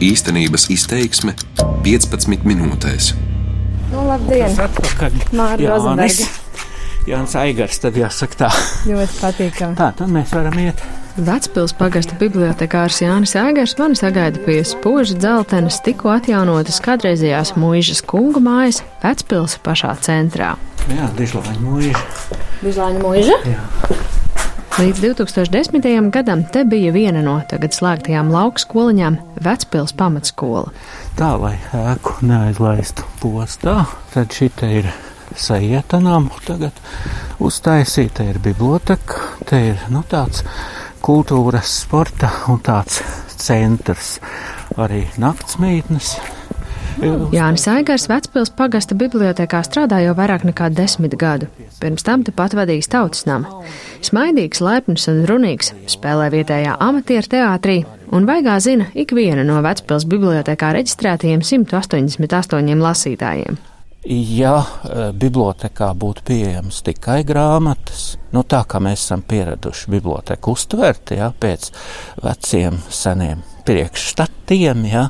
Īstenības izteiksme 15 minūtēs. Nu, labdien! Mārija Rozenberga. Jānis Aigars, tad jāsaka tā. Ļoti patīkami. Tā, tad mēs varam iet. Vecpils pagasta bibliotekārs Jānis Aigars mani sagaida pie spoža dzeltenes tikko atjaunotas kādreizējās mūžas kungu mājas Vecpils pašā centrā. Jā, Dižlāņa mūža. Dižlāņa mūža? Jā. Līdz 2010. gadam te bija viena no tagad slēgtajām lauku skoliņām - Vecpils pamatskola. Tā, lai ēku neaizlaistu postā, tad šī ir sajietanām tagad uztaisīta ir biblioteka, te ir nu, tāds kultūras, sporta un tāds centrs, arī naktsmītnes. Jānis Aigars Vecpils pagasta bibliotekā strādā jau vairāk nekā desmit gadu. Pirms tam te pat vadījis tautas namu. Smaidīgs, laipns un runīgs, spēlē vietējā amatieru teātrī un vaigā zina ikvienu no Vecpils bibliotekā reģistrētajiem 188 lasītājiem. Ja e, bibliotekā būtu pieejamas tikai grāmatas, nu tā kā mēs esam pieraduši biblioteku uztvert, ja, pēc veciem seniem priekšstatiem, ja,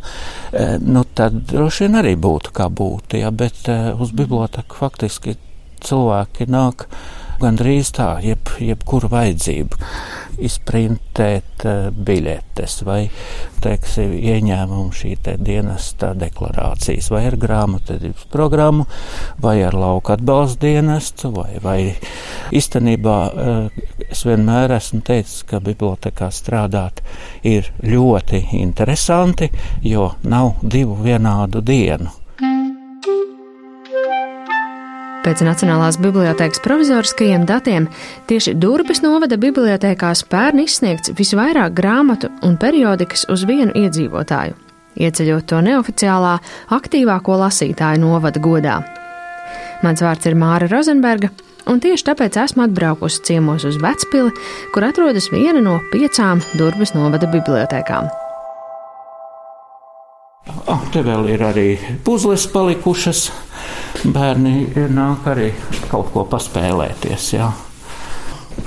e, nu tad droši vien arī būtu kā būtu, ja, bet e, uz biblioteku faktiski cilvēki nāk gandrīz tā, jeb, jebkura vajadzība izprintēt uh, biļetes vai, teiksim, ieņēmumu šī te dienesta deklarācijas vai ar grāmatvedības programmu vai ar lauka atbalsta dienestu vai, vai īstenībā uh, es vienmēr esmu teicis, ka bibliotekā strādāt ir ļoti interesanti, jo nav divu vienādu dienu. Pēc Nacionālās bibliotēkas provizoriskajiem datiem tieši Durbis novada bibliotēkās pērn izsniegts visvairāk grāmatu un periodikas uz vienu iedzīvotāju, ieceļot to neoficiālā aktīvāko lasītāju novada godā. Mans vārds ir Māra Rozenberga, un tieši tāpēc esmu atbraukusi ciemos uz Vecpili, kur atrodas viena no piecām Durbis novada bibliotēkām. Oh, te vēl ir arī puzles palikušas. Bērni nāk arī kaut ko paspēlēties. Jā.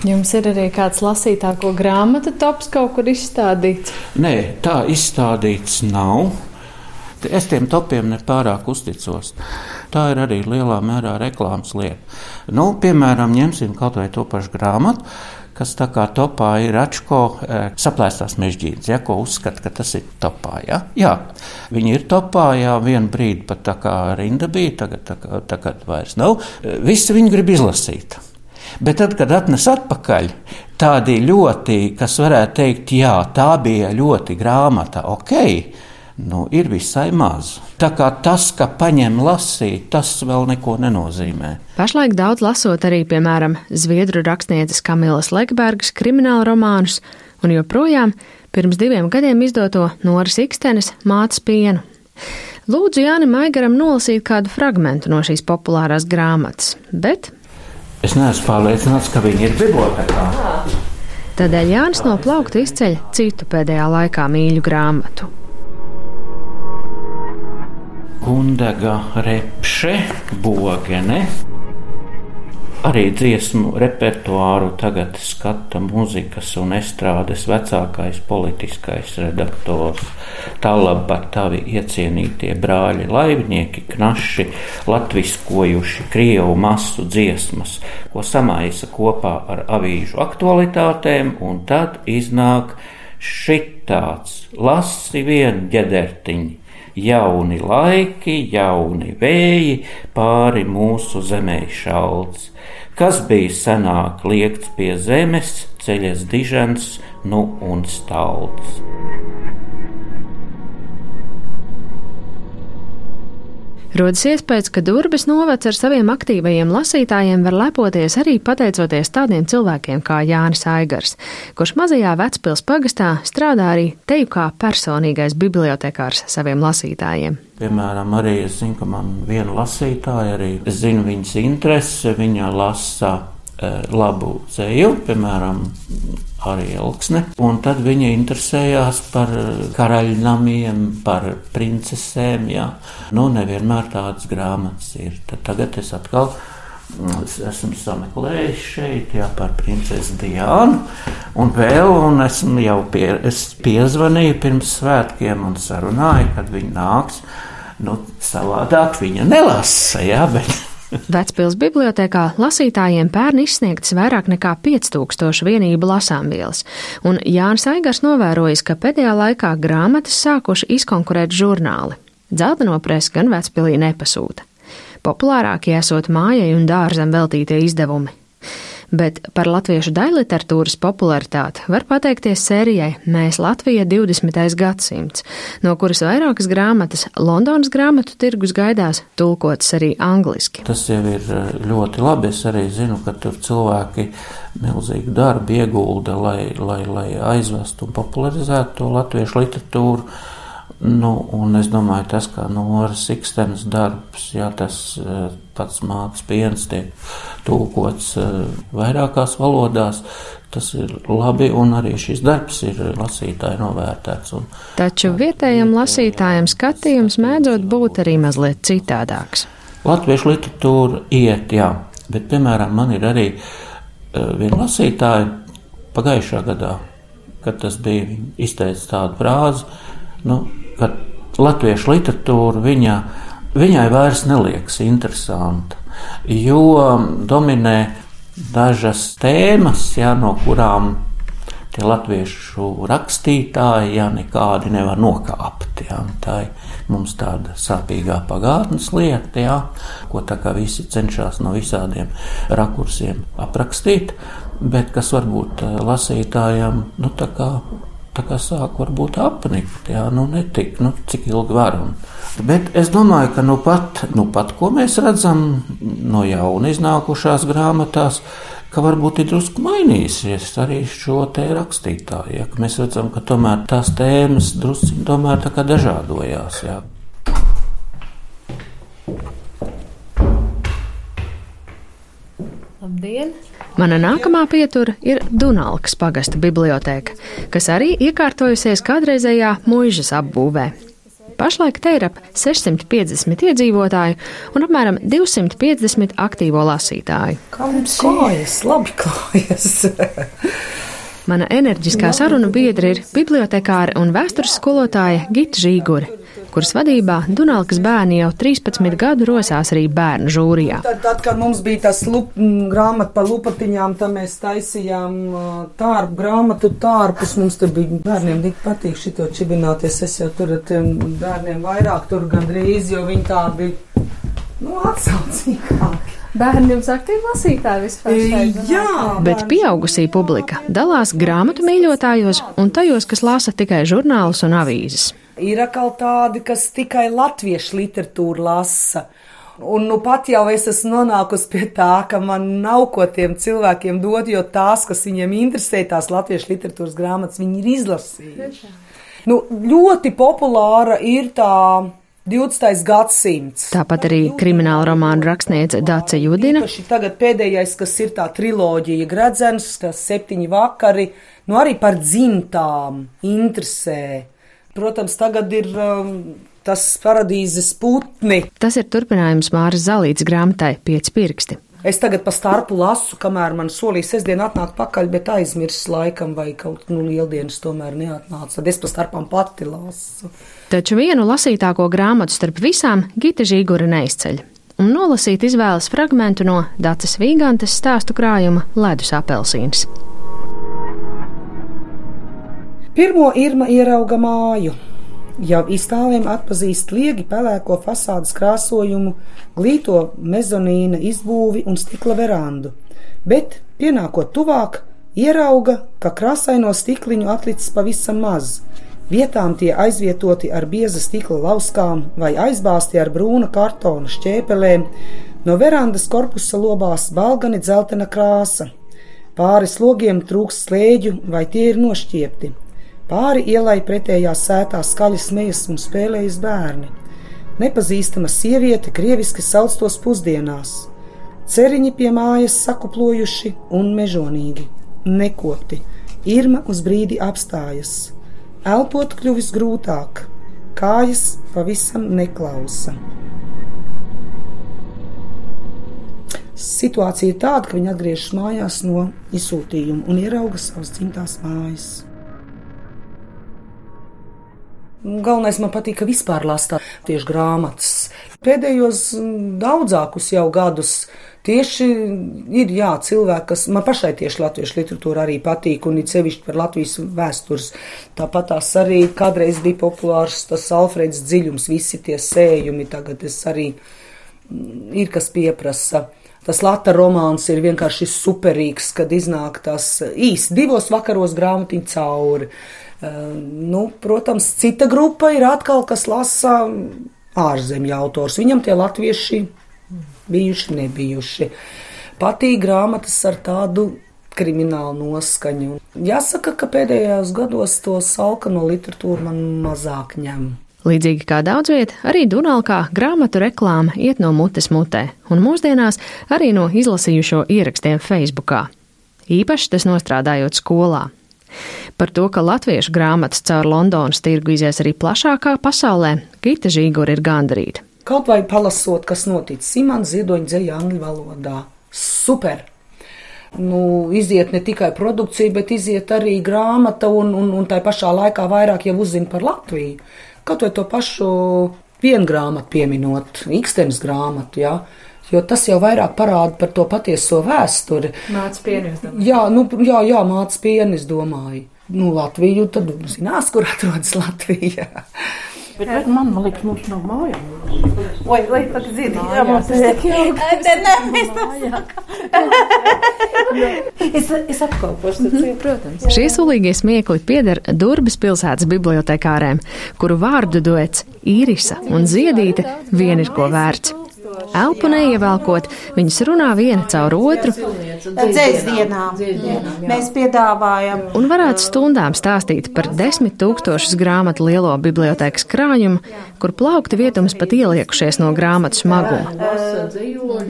Jums ir arī kāds lasītāko grāmatu tops kaut kur izstādīts? Nē, tā izstādīts nav. Es tiem topiem nepārāk uzticos. Tā ir arī lielā mērā reklāmas lieta. Nu, piemēram, ņemsim kaut vai to pašu grāmatu kas tā kā topā ir Račko e, saplēstās mežģītes, ja, ko uzskata, ka tas ir topā. Ja? Jā, viņi ir topā, jā, vienu brīdi pat tā kā rinda bija, tagad, tagad, tagad vairs nav. E, visi viņi grib izlasīt. Bet tad, kad atnes atpakaļ, tādi ļoti, kas varētu teikt, jā, tā bija ļoti grāmata, ok, nu, ir visai maz. Tā kā tas, ka paņem lasīt, tas vēl neko nenozīmē. Pašlaik daudz lasot arī, piemēram, zviedru rakstnieces Kamilas Lekbergas krimināla romānus, un joprojām pirms diviem gadiem izdoto Noras Ikstenes mātes pienu. Lūdzu Jānim Aigaram nolasīt kādu fragmentu no šīs populārās grāmatas, bet es neesmu pārliecināts, ka viņi ir bibliotekā. Tādēļ Jānis no plaukta izceļ citu pēdējā laikā mīļu grāmatu. Gundaga repše, bogene. Arī dziesmu repertuāru tagad skata mūzikas un estrādes vecākais politiskais redaktors. Tālāk tavi iecienītie brāļi, laivnieki, knaši, latviskojuši krievu masu dziesmas, ko samaisa kopā ar avīžu aktualitātēm, un tad iznāk šitāds lasi vien ģedertiņi jauni laiki, jauni vēji, pāri mūsu zemē šalts. Kas bija senāk liekts pie zemes, ceļas dižens, nu un stalts. Rodas iespējas, ka Durbis novads ar saviem aktīvajiem lasītājiem var lepoties arī pateicoties tādiem cilvēkiem kā Jānis Aigars, kurš mazajā Vecpils pagastā strādā arī teju kā personīgais bibliotekārs saviem lasītājiem. Piemēram, arī es zinu, ka man viena lasītāja arī zina viņas interesi, viņa lasa e, labu ceļu, piemēram, arī Elksne. Un tad viņa interesējās par karaļnamiem, par princesēm. Jā. Nu, nevienmēr tādas grāmatas ir. Tad tagad es atkal Es esmu sameklējis šeit jā, par princesi Diānu, un vēl un esmu jau pie, es piezvanīju pirms svētkiem un sarunāju, kad viņi nāks. Nu, savādāk viņa nelasa, jā, bet Vecpils bibliotekā lasītājiem pērn izsniegts vairāk nekā 5000 vienību lasāmvielas, un Jānis Aigars novērojis, ka pēdējā laikā grāmatas sākuši izkonkurēt žurnāli. Dzelteno presi gan Vecpilī nepasūta. Populārākie esot mājai un dārzam veltītie izdevumi. Bet par latviešu daļliteratūras popularitāti var pateikties sērijai Mēs Latvija 20. gadsimts, no kuras vairākas grāmatas Londonas grāmatu tirgus gaidās tulkotas arī angliski. Tas jau ir eh, ļoti labi. Es arī zinu, ka tur cilvēki milzīgu darbu iegulda, lai, lai, lai aizvestu un popularizētu to latviešu literatūru. Nu, un es domāju, tas kā Noras Ikstenes darbs, ja tas eh, pats mākslas piens tiek tulkots eh, vairākās valodās, tas ir labi, un arī šis darbs ir lasītāji novērtēts. Un, Taču vietējiem lasītājiem skatījums mēdzot būt arī mazliet citādāks. Latviešu literatūra iet, jā, bet, piemēram, man ir arī uh, viena lasītāja pagājušā gadā, kad tas bija izteicis tādu frāzi, nu, ka latviešu literatūra viņa, viņai vairs neliekas interesanta, jo dominē dažas tēmas, jā, no kurām tie latviešu rakstītāji jā, nekādi nevar nokāpt. Jā, tā ir mums tāda sāpīgā pagātnes lieta, jā, ko tā kā visi cenšas no visādiem rakursiem aprakstīt, bet kas varbūt lasītājiem, nu tā kā tā kā sāk varbūt apnikt, jā, nu netik, nu cik ilgi varam. Bet es domāju, ka nu pat, nu pat ko mēs redzam no jauna iznākušās grāmatās, ka varbūt ir drusku mainījusies arī šo te rakstītāju, ja, ka mēs redzam, ka tomēr tās tēmas drusku tomēr tā kā dažādojās, jā. Labdien! Mana nākamā pietura ir Dunalkas pagasta biblioteka, kas arī iekārtojusies kādreizējā mūžas apbūvē. Pašlaik te ir ap 650 iedzīvotāju un apmēram 250 aktīvo lasītāju. Kā mums klājas? Labi klājas. Mana enerģiskā sarunu biedra ir bibliotekāra un vēstures skolotāja Gita Žīgure, kuras vadībā Dunalkas bērni jau 13 gadu rosās arī bērnu žūrijā. Tad, tad kad mums bija tas lup, grāmata par lupatiņām, tad mēs taisījām tārpu grāmatu tārpus. Mums tur bija bērniem tik patīk šito čibināties. Es jau tur ar tiem bērniem vairāk tur gandrīz, jo viņi tā bija, nu, atsaucīgāki. Bērniem aktīvi lasītāji vispār šeit. Jā, Bet pieaugusī publika dalās grāmatu mīļotājos un tajos, kas lasa tikai žurnālus un avīzes. Ir atkal tādi, kas tikai latviešu literatūru lasa. Un nu pat jau es esmu nonākusi pie tā, ka man nav ko tiem cilvēkiem dot, jo tās, kas viņiem interesē, tās latviešu literatūras grāmatas, viņi ir izlasījuši. Nu, ļoti populāra ir tā 20. gadsimts. Tāpat arī krimināla romānu rakstniece Dāce Judina. Īpaši tagad pēdējais, kas ir tā triloģija Gradzens, tas septiņi vakari, nu arī par dzimtām interesē. Protams, tagad ir um, tas paradīzes putni. Tas ir turpinājums Māras Zalītas grāmatai Pieci pirksti. Es tagad pa starpu lasu, kamēr man solīja sestdien atnākt pakaļ, bet aizmirsu laikam vai kaut nu lieldienas tomēr neatnāca. Tad es pa starpām pati lasu. Taču vienu lasītāko grāmatu starp visām Gita Žīgura neizceļ. Un nolasīt izvēles fragmentu no Dācis Vīgantes stāstu krājuma Ledus apelsīns. Pirmo Irma ierauga māju. Jau iztāliem atpazīst liegi pelēko fasādes krāsojumu, glīto mezonīna izbūvi un stikla verandu, bet, pienākot tuvāk, ierauga, ka krāsaino stikliņu atlicis pavisam maz. Vietām tie aizvietoti ar bieza stikla lauskām vai aizbāzti ar brūna kartona šķēpelēm, no verandas korpusa lobās balgani dzeltena krāsa. Pāri slogiem trūks slēģu vai tie ir nošķiepti. Pāri ielai pretējā sētā skaļi smejas un spēlējas bērni. Nepazīstama sieviete krieviski sauc tos pusdienās. Ceriņi pie mājas sakuplojuši un mežonīgi, nekopti. Irma uz brīdi apstājas. Elpot kļuvis grūtāk, kājas pavisam neklausa. Situācija ir tāda, ka viņi atgriežas mājās no izsūtījuma un ierauga savas dzimtās mājas. Galvenais man patīk, ka vispār lasa tieši grāmatas. Pēdējos daudzākus jau gadus tieši ir jā, cilvēki, kas man pašai tieši latviešu literatūra arī patīk, un it sevišķi par Latvijas vēstures. Tāpat tās arī kādreiz bija populārs tas Alfreds dziļums, visi tie sējumi, tagad es arī ir kas pieprasa. Tas Lata romāns ir vienkārši superīgs, kad iznāk tas īsti divos vakaros grāmatiņa cauri. Uh, nu, protams, cita grupa ir atkal, kas lasa ārzemju autors. Viņam tie latvieši bijuši, nebijuši. Patīk grāmatas ar tādu kriminālu noskaņu. Jāsaka, ka pēdējos gados to salkano literatūru man mazāk ņem. Līdzīgi kā daudz vietā, arī Dunalkā grāmatu reklāma iet no mutes mutē, un mūsdienās arī no izlasījušo ierakstiem Facebookā. Īpaši tas nostrādājot skolā. Par to, ka latviešu grāmatas caur Londonas tirgu izies arī plašākā pasaulē, Gita Žīgura ir gandarīta. Kaut vai palasot, kas notic Simons Ziedoņa dzēja angļu valodā. Super! Nu, iziet ne tikai produkcija, bet iziet arī grāmata, un, un, un tā pašā laikā vairāk jau uzzina par Latviju. Kaut vai to pašu vienu grāmatu pieminot, Ikstenes grāmatu, jā. Jo tas jau vairāk parāda par to patieso vēsturi. Mācis pienis. Jā, nu, jā, jā mācis pienis, domāju. Nu, Latviju tad zinās, kur atrodas Latvija. Bet, bet man, liekas, mums nav mājās. Oi, lai pat dzird, jā, mums ir tik jauki. Nē, mēs Es, es apkalpošu, ir, protams. Šie sulīgie smiekli pieder Durbas pilsētas bibliotekārēm, kuru vārdu duets Īrisa un Ziedīte vien ir ko vērts. Elpu neievelkot, viņas runā viena caur otru. Dzēsdienām mēs piedāvājam. Un varētu stundām stāstīt par desmit tūkstošus grāmatu lielo bibliotekas krājumu, kur plaukta vietums pat ieliekušies no grāmatu smaguma.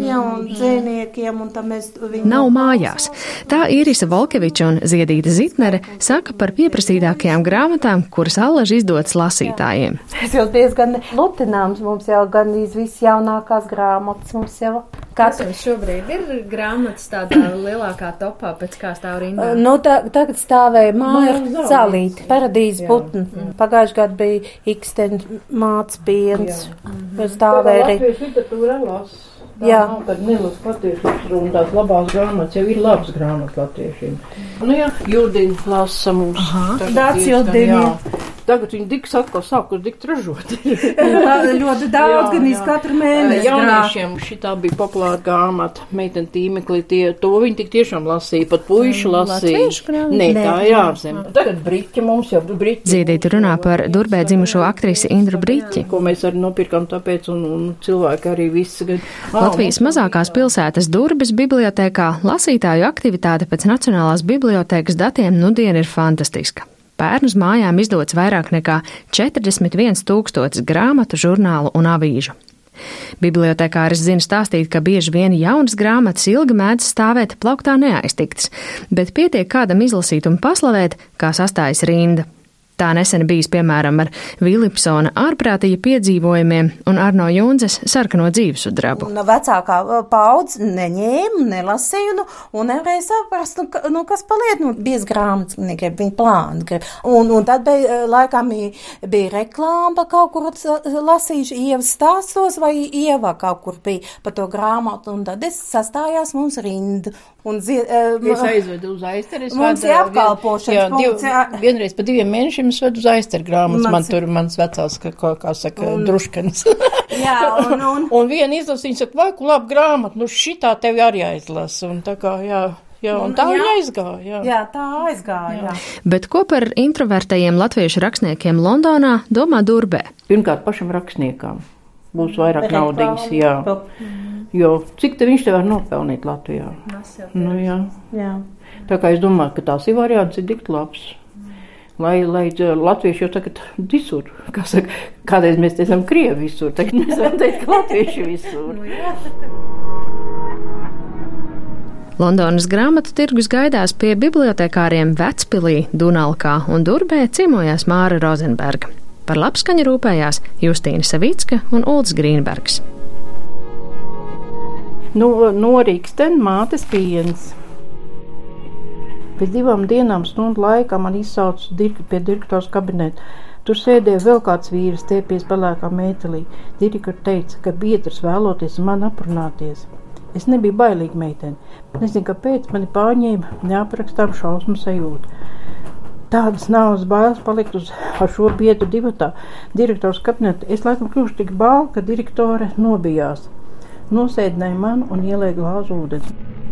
Jā, un dzēniekiem, un tam mēs viņu. Nav mājās. Tā Irisa Volkeviča un Ziedīta Zitnere saka par pieprasītākajām grāmatām, kuras allaž izdotas lasītājiem. Es jau diezgan lutināms, mums jau gan viss jaunākās grāmatas mums jau. Kas jums šobrīd ir grāmatas tādā lielākā topā, pēc kā stāv rindā? Nu, tā, tagad stāvēja māja zālīte, paradīzes putni. Pagājuši gadu bija iksten māc piens. Stāvēja arī. Latvijas literatūra lasa. Tā Jā. nav tad nelas patiešas un tās labās grāmatas jau ir labas grāmatas latviešiem. Nu jā, Judina lasa mums. Judina. jā. Tagad viņi diks atkal sākus dikt ražot. Tā ļoti daudz, gan iz katru mēnesi. Jauniešiem šitā bija populāra grāmata, meitene tīmeklī, tie, to viņi tik tiešām lasīja, pat puiši lasīja. latviešu grāmatu? Nē, tā ir ārzem. Tagad briķi mums jau briķi. Ziedīta runā par Durbē dzimušo aktrisi Indru Briķi. Ko mēs arī nopirkām tāpēc, un, un cilvēki arī visi. Gan, Latvijas mazākās pilsētas Durbas bibliotēkā lasītāju aktivitāte pēc Nacionālās bibliotēkas datiem nudien ir fantastiska. Pērn uz mājām izdots vairāk nekā 41 tūkstotis grāmatu, žurnālu un avīžu. Bibliotēkāris zina stāstīt, ka bieži vien jaunas grāmatas ilgi mēdz stāvēt plauktā neaiztiktas, bet pietiek kādam izlasīt un paslavēt, kā sastājas rinda. Tā nesen bijis piemēram ar Vilipsona ārprātīja piedzīvojumiem un Arno Junzes sarkano dzīvesudrabu. Un vecākā paudze neņēma, nelasīja, nu, un nevarēja saprast, nu, ka- nu kas paliek, nu, biez grāmatas, negrib, viņa plāni grib. Un, un tad bija, laikam, bija- reklāma kaut kur lasījuši, ievas stāstos, vai ievā kaut kur bija par to grāmatu, un tad es sastājās mums rindu. Un, zie, eh, Es aizvedu uz aizteru. es Mums ir apkalpošanas jā, div, vienreiz pa diviem mēnešiem es vedu uz aizteru grāmatas. Man tur mans vecās, kā, kā, kā saka, un, druškanis. Jā, un, un, un viena izlasa, viņa saka, vai, ku labi grāmata, nu šitā tev arī aizlasa. Un tā kā, jā, jā, un tā jā. aizgāja. Jā. jā, tā aizgāja. Jā. Bet ko par introvertajiem latviešu rakstniekiem Londonā domā Durbē? Pirmkārt, pašam rakstniekam būs vairāk Reklāma. naudiņas, jā. Jo cik te viņš te var nopelnīt Latvijā? Nu, jā. Jā. Tā kā es domāju, ka tās ir variants, ir dikt labs. Lai, lai dz- latvieši jau tagad visur, kā saka, kādreiz mēs teicām, krievi visur, tagad mēs varam teikt, latvieši visur. Londonas grāmatu tirgus gaidās pie bibliotekāriem Vecpilī, Dunalkā un Durbē ciemojās Māra Rozenberga. Par labskaņu rūpējās Justīna Savicka un Ulds Grīnbergs. Nu, no Rīgstena mātes piens. Pēc divām dienām stundu laikā man izsauca dirk, pie direktors kabineta. Tur sēdēja vēl kāds vīrs, tiepies pelēkā mētelī. Direktors teica, ka biedrs vēloties man aprunāties. Es nebiju bailīga meitene. Nezinu, kāpēc mani pārņēma neaprakstām šausmu sajūta. Tādas naudas bailes palikt uz šo biedru divatā. Direktors kabinetā es laikam kļuvuši tik bāli, ka direktore nobijās. Nosēdināja man un ielēja glāzu ūdeni.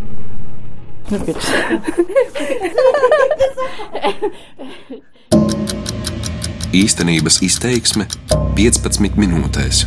Īstenības izteiksme 15 minūtēs.